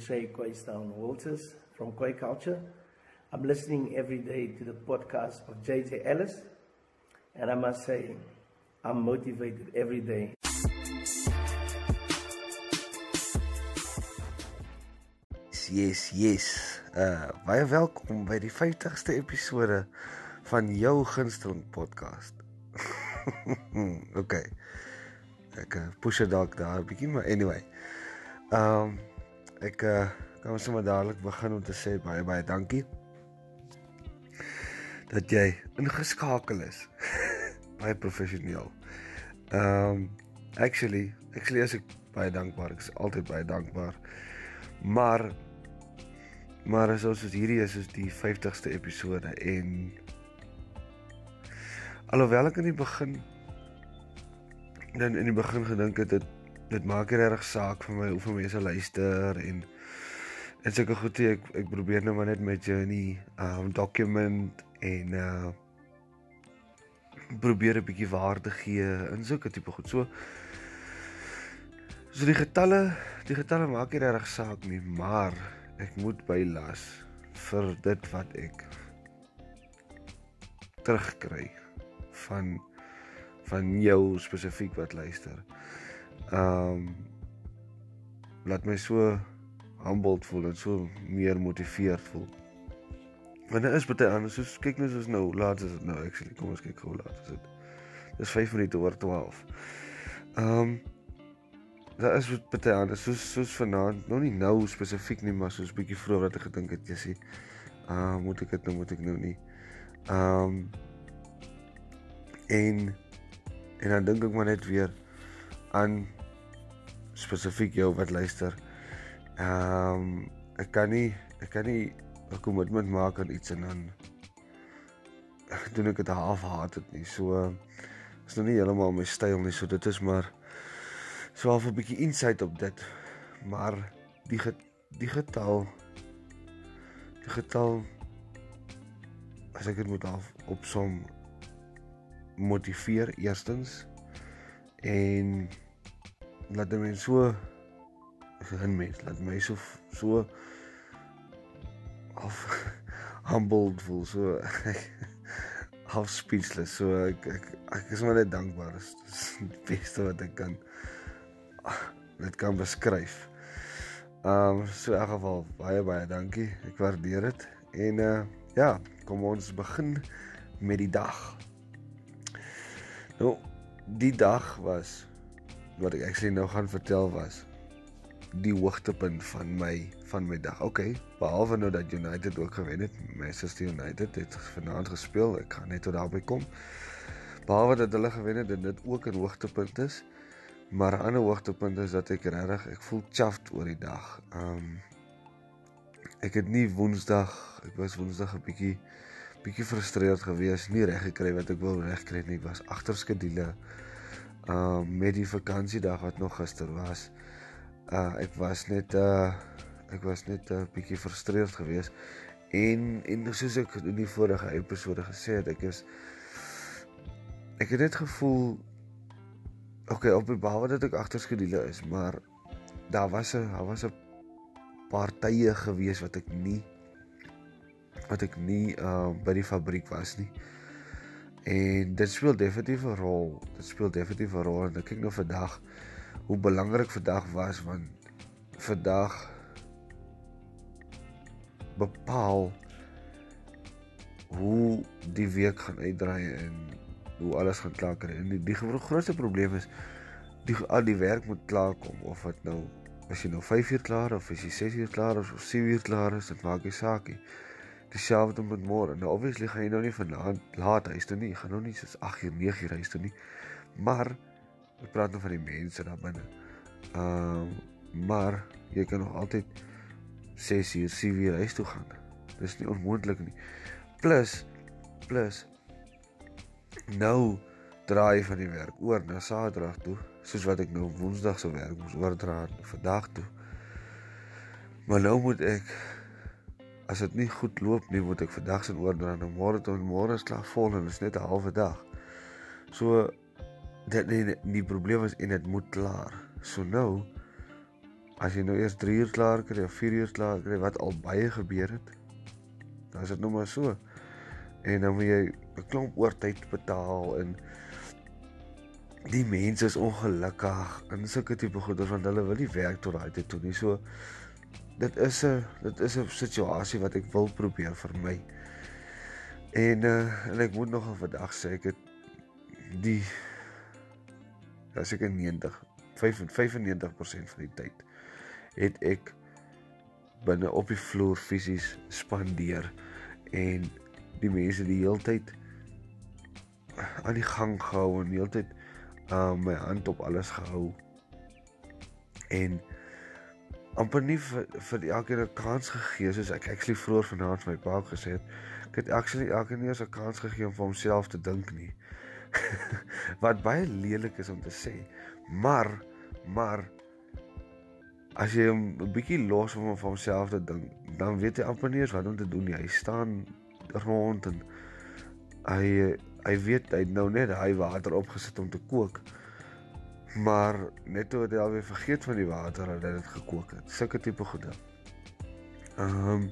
Shay Quaystown Walters from Quay Culture. I'm listening every day to the podcast of JJ Ellis, and I must say, I'm motivated every day. Yes, yes. Uh baie welkom by die 50ste episode van jou gunsteling podcast. okay. Ek uh, push dit dalk daar 'n bietjie, maar anyway. Ehm um, ek uh, kan sommer dadelik begin om te sê baie baie dankie dat jy ingeskakel is. baie professioneel. Um, actually, actually as ek baie dankbaar, ek is altyd baie dankbaar. Maar maar as ons hierdie is is die 50ste episode en alhoewel ek in die begin dan in die begin gedink het dit dit maak nie regtig saak vir my hoeveel mense luister en en seker goed ek ek probeer nou maar net met journey um document en uh probeer 'n bietjie waarde gee in so 'n tipe goed. So so die getalle, die getalle maak nie regtig saak nie, maar ek moet bylas vir dit wat ek terugkry van van jou spesifiek wat luister. Um laat my so humbled voel en so meer motiveerd voel. Want daar is baie anders. Soos kyk nou soos nou, laat is dit nou actually. Kom ons kyk hoe laat is dit. Dis 5 minute oor 12. Ehm um, daar is baie anders. Soos soos vanaand, nog nie nou spesifiek nie, maar soos bietjie vroeër wat ek gedink het, sê, ah, uh, moet ek dit nou moet ek nou nie. Ehm um, en en dan dink ek maar net weer aan spesifiek jou wat luister. Ehm um, ek kan nie ek kan nie 'n kommitment maak aan iets en dan doen ek dit half haat dit nie. So is nou nie heeltemal my styl nie. So dit is maar so half 'n bietjie insight op dit. Maar die get, die getal die getal as ek dit moet af opsom motiveer eerstens en laat my so gehin mens laat my so so of humbled voel so half speechless so ek ek, ek is maar net dankbaar dis die beste wat ek kan dit kan beskryf. Ehm um, so in elk geval baie baie dankie. Ek waardeer dit. En uh ja, kom ons begin met die dag. Nou die dag was wat ek actually nou gaan vertel was die hoogtepunt van my van my dag. Okay, behalwe nou dat United ook gewen het. Manchester United het vanaand gespeel. Ek gaan net tot daarby kom. Behalwe dat hulle gewen het, dit ook 'n hoogtepunt is. Maar 'n ander hoogtepunt is dat ek regtig, ek voel chuffed oor die dag. Um ek het nie Woensdag, ek was Woensdag 'n bietjie bietjie gefrustreerd gewees, nie reg gekry wat ek wou regkry nie. Ek was agter skedule. Um met die vakansiedag wat nog gister was uh ek was net uh ek was net 'n uh, bietjie frustreerd geweest. En en soos ek in die vorige episode gesê het ek is ek het net gevoel okay op die behalwe dat ek agterskedule is maar daar was 'n daar was 'n paar tye gewees wat ek nie wat ek nie uh by die fabriek was nie en dit speel definitief 'n rol dit speel definitief 'n rol en ek kyk nou vandag hoe belangrik vandag was want vandag bepaal hoe die week gaan uitdraai en hoe alles gaan klaar kry. En die, die grootste probleem is die al die werk moet klaar kom of wat nou as jy nou 5 uur klaar of as jy 6 uur klaar of 7 uur klaar is, dit maak nie saak nie. Dieselfde met môre. Nou obviously gaan jy nou nie vanaand laat huis toe nie. Jy gaan nou nie soos 8 uur, 9 uur huis toe nie. Maar Ek praat nou van die mense daar binne. Ehm uh, maar jy kan nog altyd 6 uur, 7 uur huis toe gaan. Dis nie onmoontlik nie. Plus plus nou draai van die werk oor na Saterdag toe, soos wat ek nou Woensdag se werk moes oordra vandag toe. Maar nou moet ek as dit nie goed loop nie, moet ek vandag se oordra na môre toe môre is klaar vol en dit is net 'n halwe dag. So dit die, die probleem is en dit moet klaar. So nou as jy nou eers 3 uur klaar kry of 4 uur klaar kry wat al baie gebeur het, dan is dit nou maar so. En dan moet jy 'n klomp oortyd betaal en die mense is ongelukkig in sulke tipe goeder want hulle wil nie werk tot daai tyd toe nie. So dit is 'n dit is 'n situasie wat ek wil probeer vir my. En uh en ek moet nogal vandag sê ek het die as ek 90 95% van die tyd het ek binne op die vloer fisies spandeer en die mense die heeltyd aan die gang gehou en die heeltyd uh my hand op alles gehou en amper nie vir, vir elkeen 'n kans gegee soos ek actually vroeër vanaand my pa gesê het ek het actually elkeen eers 'n kans gegee om vir homself te dink nie wat baie lelik is om te sê maar maar as jy hom 'n bietjie los om vir homself te dink dan weet hy amper nie eens wat om te doen nie hy staan rond en hy hy weet hy nou net hy water opgesit om te kook. Maar net toe het hy alweer vergeet van die water dat dit gekook het. Sulke tipe goede. Ehm um,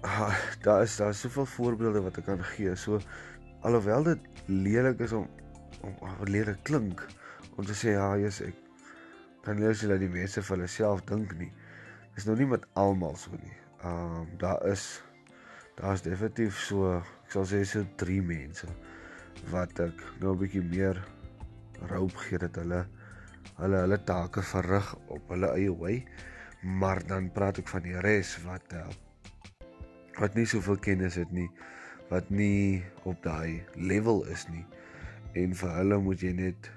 ah, daar is daar is soveel voorbeelde wat ek kan gee. So alhoewel dit lelik is om om wat lelik klink om te sê ja, jy's ek kan nie sê dat die mense vir hulle self dink nie. Dis nou nie met almal so nie. Ehm um, daar is daar's definitief so ek sal sê so drie mense wat ek nou 'n bietjie meer roop gee dat hulle hulle hulle take verrig op hulle eie wy maar dan praat ek van die res wat uh, wat nie soveel kennis het nie wat nie op daai level is nie. En vir hulle moet jy net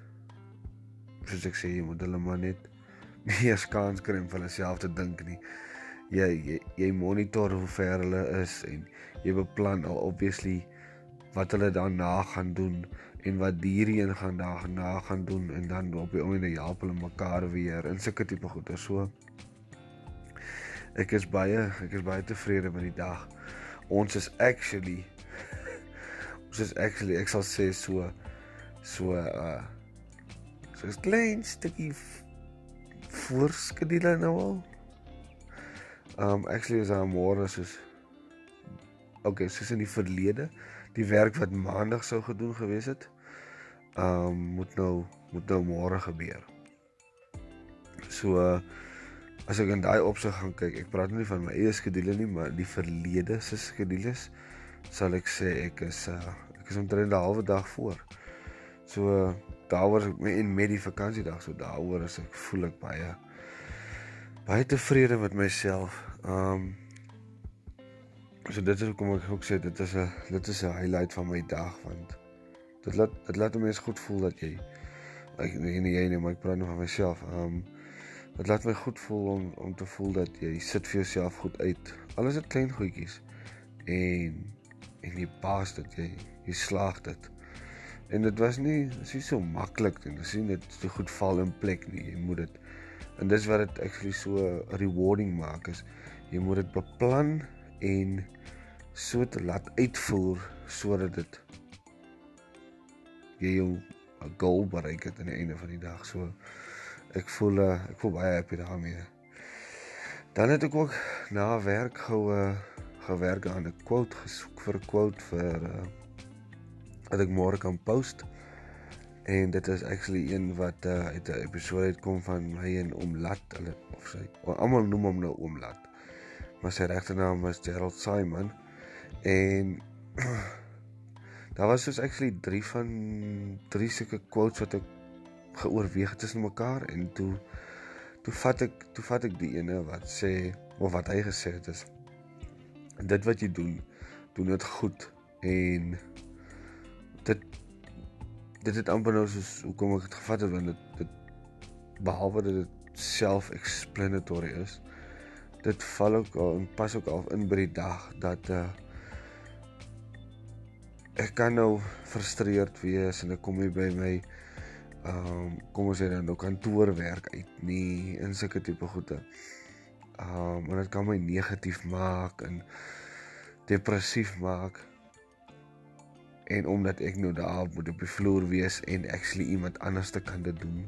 soos ek sê jy moet hulle maar net nie eens kans kry om vir hulle self te dink nie. Jy jy, jy monitor hoe ver hulle is en jy beplan al obviously wat hulle daarna gaan doen en wat hierheen gaan daarna gaan doen en dan op die einde help hulle mekaar weer in sulke tipe goeie so ek is baie ek is baie tevrede met die dag. Ons is actually ons is actually ek sal sê so so uh so 'n klein stukkie voorskedule nou al. Um actually is daar môre soos Okay, soos in die verlede, die werk wat maandag sou gedoen gewees het, um moet nou moet nou môre gebeur. So uh, as ek in daai opsig gaan kyk, ek praat nie van my eie skedule nie, maar die verlede se skedules, sal ek sê ek is uh, ek is omtrent 'n halwe dag voor. So uh, daaroor en met die vakansiedag, so daaroor is ek voel ek baie baie tevrede met myself. Ehm um, so dit is hoekom ek ook sê dit is 'n dit is 'n highlight van my dag want dit laat dit laat mense goed voel dat jy ek nee jy nee maar ek praat nou van myself. Ehm um, dit laat my goed voel om om te voel dat jy sit vir jouself goed uit. Alles is klein goedjies en en jy pas dit jy jy slaag dit. En dit was nie dis nie so maklik nie. Dis nie net so goed val in plek nie. Jy moet dit En dis wat dit actually so rewarding maak is jy moet dit beplan en so te laat uitvoer sodat dit jy 'n goal bereik het aan die einde van die dag. So ek voel uh, ek voel baie happy daarmee. Dan het ek ook na werk gou uh, gewerk aan 'n quote gesoek vir quote vir uh, wat ek môre kan post en dit is actually een wat uh, uit 'n episode uitkom van my en Oom Lat hulle of sy almal noem hom nou Oom Lat maar sy regte naam is Gerald Simon en daar was soos actually 3 van 3 sulke quotes wat ek geoorweeg tussen mekaar en toe toe vat ek toe vat ek die ene wat sê of wat hy gesê het is dit wat jy doen doen dit goed en dit dit het amper nou soos hoekom ek dit gevat het want dit dit behalwe dat dit self-explanatory is dit val ook al en pas ook al in by die dag dat uh ek kan nou frustreerd wees en ek kom hier by my ehm um, kom ons sê dan nou kantoorwerk uit nie in sulke tipe goede. Ehm um, en dit kan my negatief maak en depressief maak en omdat ek nou daar moet op die vloer wees en actually iemand anders te kan dit doen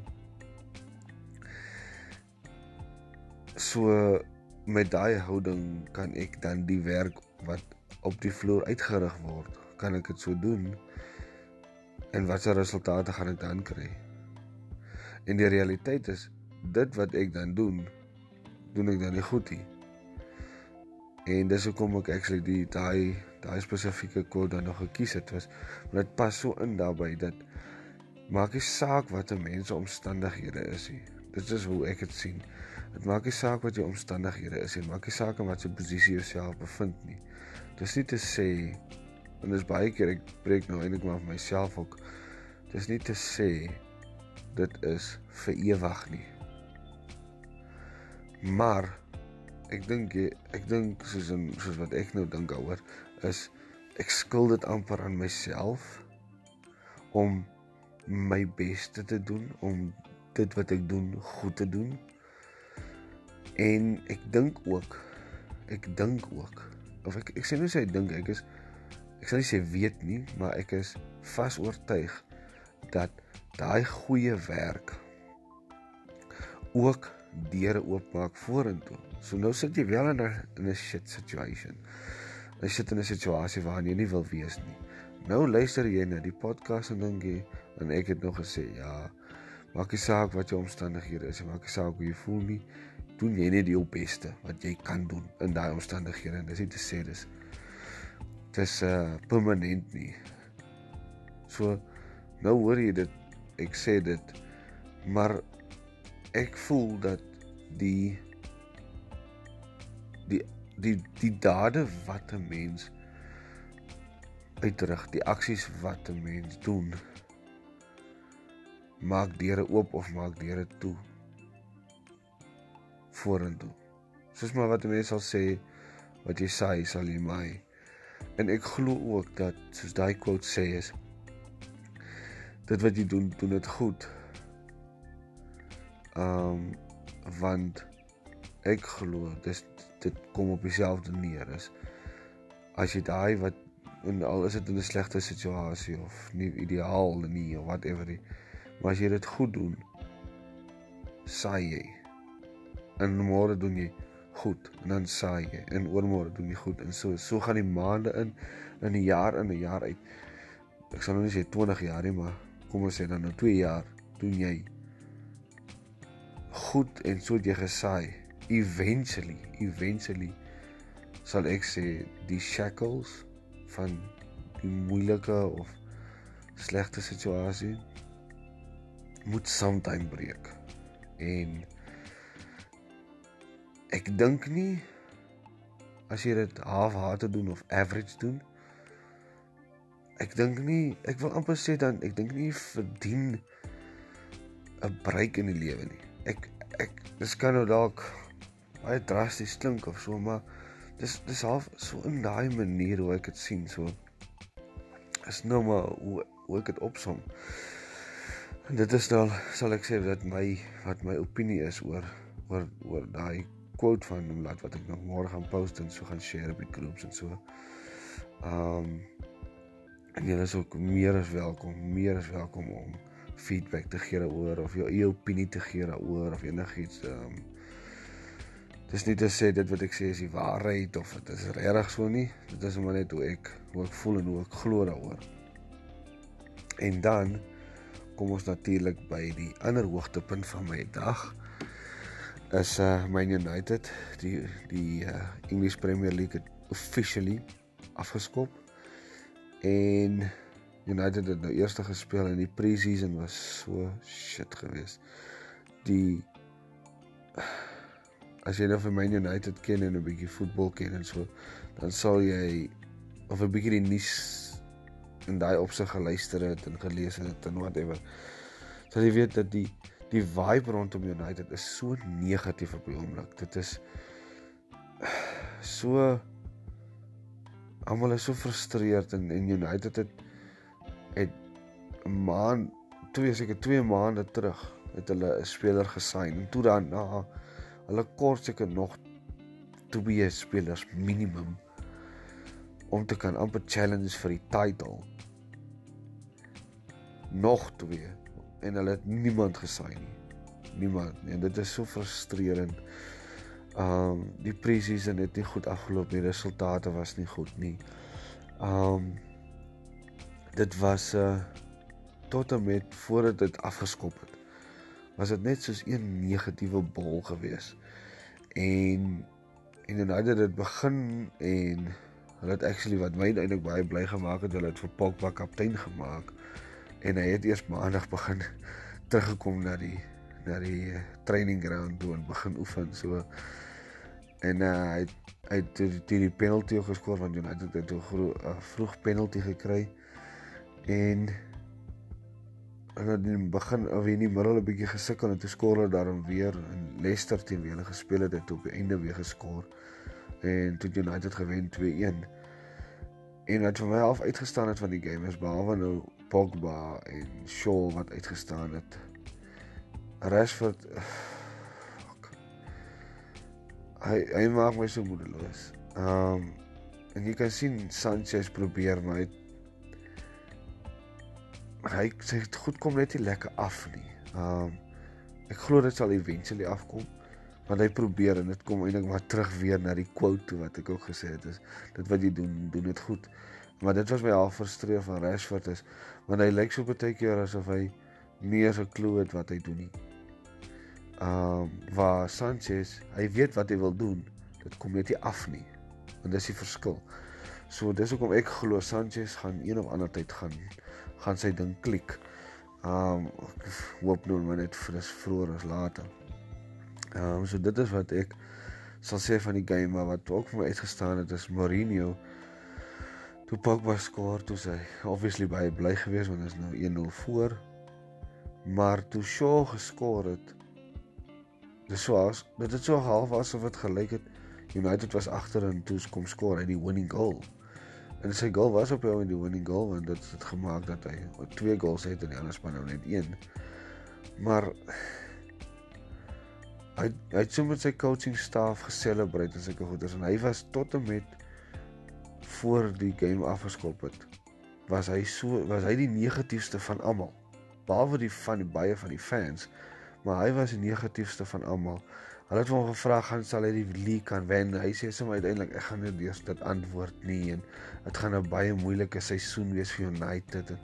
So met daai houding kan ek dan die werk wat op die vloer uitgerig word, kan ek dit so doen. En watse resultate gaan ek dan kry? En die realiteit is dit wat ek dan doen, doen ek dan nie goed nie. En dis hoekom ek actually die daai daai spesifieke quote dan nog gekies het was, want dit pas so in daarbey dat maak nie saak wat 'n mens se omstandighede is nie. Dit is hoe ek dit sien. Dit maak nie saak wat jou omstandighede is nie, maak nie saak in watter posisie jy jouself bevind nie. Dis nie te sê en dis baie keer ek breek nou eintlik maar vir myself ook. Dis nie te sê dit is vir ewig nie. Maar ek dink ek dink soos in soos wat ek nou dink daaroor is ek skuld dit amper aan myself om my beste te doen om dit wat ek doen goed te doen. En ek dink ook ek dink ook of ek ek sê nou sê ek dink ek is ek sal nie sê weet nie, maar ek is vas oortuig dat daai goeie werk ook deure oopmaak vorentoe. So nou sit jy wel in 'n in 'n shit situation. Jy sit in 'n situasie waarin jy nie wil wees nie. Nou luister jy na die podcast en dink jy en ek het nog gesê, ja, maak nie saak wat jou omstandighede is, maak nie saak hoe jy voel nie. Doen jy net jou beste wat jy kan doen in daai omstandighede. En dis nie te sê dis dis uh permanent nie. So nou hoor jy dit ek sê dit maar ek voel dat die die die die dade wat 'n mens uitrig, die aksies wat 'n mens doen maak deure oop of maak deure toe vorentoe. Soos maar wat mense sal sê wat jy sê sal jy my. En ek glo ook dat soos daai quote sê is dit wat jy doen, doen dit goed. Ehm um, want ek glo dis dit kom op dieselfde neer is as jy daai wat en al is dit in 'n slegte situasie of nie ideaal nie of whatever nie maar as jy dit goed doen saai jy en môre doen jy goed en dan saai jy en oormôre doen jy goed en so. So gaan die maande in in 'n jaar in 'n jaar uit. Ek sal nou nie sê 20 jaar nie maar kom ons sê dan nou 2 jaar doen jy goed en so het jy gesaai. Eventually eventually sal ek sê die shackles van die moeilike of slegte situasie moet sometime breek. En ek dink nie as jy dit half-hearted doen of average doen ek dink nie ek wil amper sê dan ek dink nie verdien 'n breek in die lewe nie. Ek ek dis kan nou dalk baie drasties klink of so maar dis dis half so in daai manier hoe ek dit sien so is nou maar hoe hoe ek dit opsom. En dit is dan sal ek sê dat my wat my opinie is oor oor oor daai quote van hom laat wat ek nog môre gaan post en so gaan share op die groups en so. Ehm um, en jy is ook meer as welkom meer as welkom om feedback te gee daaroor of jou eie opinie te gee daaroor of enigiets ehm. Um, dis nie te sê dit wat ek sê is die waarheid of dit is regtig so nie. Dit is maar net hoe ek hoe ek voel en hoe ek glo daaroor. En dan kom ons natuurlik by die ander hoogtepunt van my dag is uh Man United die die uh English Premier League het officially afgeskop en United het nou eerste gespeel in die pre-season was so shit geweest. Die as jy nou vir Man United ken en 'n bietjie voetbal ken en so, dan sal jy of 'n bietjie die nuus in daai opsig geluister het en gelees het en whatever. Sal jy weet dat die die vibe rondom United is so negatief op die oomblik. Dit is so almal is so frustreerd en, en United het het 'n maand twee seker 2 maande terug het hulle 'n speler gesign. En toe dan na hulle kort seker nog twee spelers minimum om te kan amper challenge vir die title. Nog twee en hulle het niemand gesign nie niemand nie en dit is so frustrerend Um die pre-season het nie goed afgeloop nie. Die resultate was nie goed nie. Um dit was 'n uh, tot en met voordat dit afgeskop het. Was dit net soos 'n negatiewe bol gewees. En en dan het dit begin en hulle het actually wat my eintlik baie bly gemaak het, hulle het vir Pogba kaptein gemaak en hy het eers maandag begin teruggekom na die na die uh, training ground toe en begin oefen so. En uh, hy het hy het die, die, die penalty geskoor want United het 'n uh, vroeg penalty gekry. En en dan in begin of in die middel 'n bietjie gesukkel en toe skoor hulle daarom weer in Leicester teen wie hulle gespeel het het op die einde weer geskoor. En toe United gewen 2-1 en wat vir my half uitgestaan het van die game is behalwe nou Pogba en Shaw wat uitgestaan het. Rashford fuck. Hy hy maak my so moedeloos. Um en jy kan sien Sanchez probeer maar hy hy sê dit goed kom net nie lekker af nie. Um ek glo dit sal eventually afkom want hy probeer en dit kom eintlik maar terug weer na die quote wat ek ook gesê het is dit wat jy doen doen dit goed. Maar dit was my half frustreer van Rashford is want hy lyk so baie keer asof hy nie eens 'n klou het wat hy doen nie. Ehm um, waar Sanchez, hy weet wat hy wil doen. Dit kom net nie af nie. En dis die verskil. So dis hoekom ek glo Sanchez gaan een of ander tyd gaan gaan sy ding klik. Ehm um, hoop nou maar net vir dis vroeër as later. Ehm um, so dit is wat ek sal sê van die game maar wat ook vir my uitgestaan het is Mourinho toe Pogba skoor toe sy obviously baie bly gewees want is nou 1-0 voor. Maar toe Shaw geskor het dis soos dit het so half asof dit gelyk het United was agter en toe kom skoor hy die winning goal. En sy goal was op hom die winning goal want dit het gemaak dat hy twee goals het en die ander span nou net een. Maar hy hy het so met sy coaching staf geselebreit en sulke goeders en hy was tot en met voor die game afgeskop het, was hy so was hy die negatiefste van almal. Behalwe die van die baie van die fans, maar hy was die negatiefste van almal. Hulle het hom gevra gaan sal hy die league kan wen. Hy sê sommer uiteindelik ek gaan net eers dit antwoord nie en dit gaan 'n baie moeilike seisoen wees vir United. En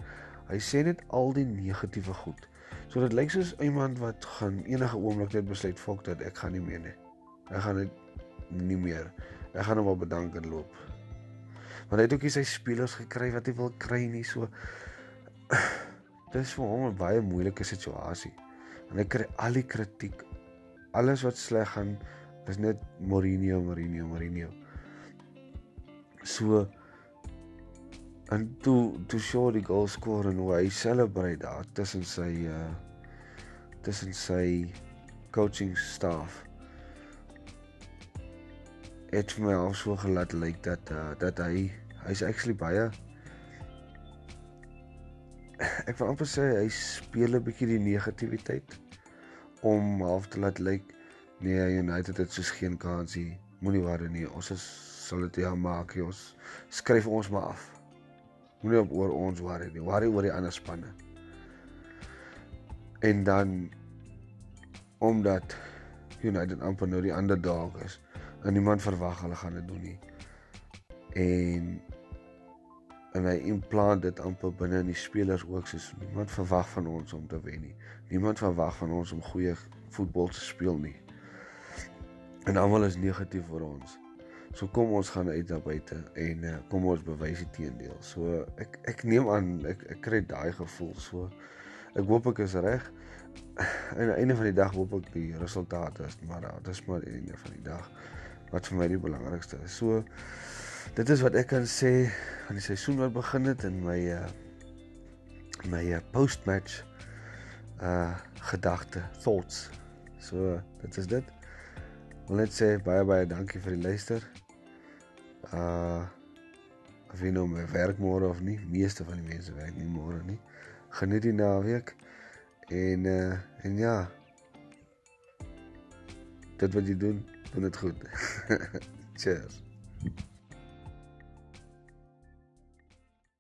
hy sê net al die negatiewe goed. So dit lyk soos iemand wat gaan enige oomblik net besluit fok dat ek gaan nie meer nie. Ek gaan dit nie meer. Ek gaan hom wel bedank en loop want hy het ook nie sy spelers gekry wat hy wil kry nie so. Dis vir hom 'n baie moeilike situasie. En hy kry al die kritiek. Alles wat sleg gaan is net Mourinho Mourinho Mourinho. So en toe toe show die goal score en hoe hy celebrate daar tussen sy uh tussen sy coaching staff het vir my al so gelaat lyk like dat uh, dat hy hy's actually baie ek wil amper sê hy speel 'n bietjie die negativiteit om half te laat lyk like, nee United het soos geen kansie moenie worry nie ons is sal dit ja maak jy ons skryf ons maar af. Moenie op oor ons worry nie worry oor die ander spanne. En dan omdat United amper nou die underdog is en niemand verwag hulle gaan dit doen nie. En en hy implant dit amper binne in die spelers ook soos niemand verwag van ons om te wen nie. Niemand verwag van ons om goeie voetbal te speel nie. En almal is negatief vir ons. So kom ons gaan uit daar buite en uh, kom ons bewys die teendeel. So ek ek neem aan ek ek kry daai gevoel so. Ek hoop ek is reg. Aan die einde van die dag hoop ek die resultate is maar dit is maar die einde van die dag wat vir my die belangrikste is. So dit is wat ek kan sê aan die seisoen wat begin het in my uh my uh, post-match uh gedagte, thoughts. So dit is dit. Wil net sê baie baie dankie vir die luister. Uh of jy nou my werk môre of nie, meeste van die mense werk nie môre nie. Geniet die naweek en uh en ja. Dit wat jy doen, doen dit goed. Cheers.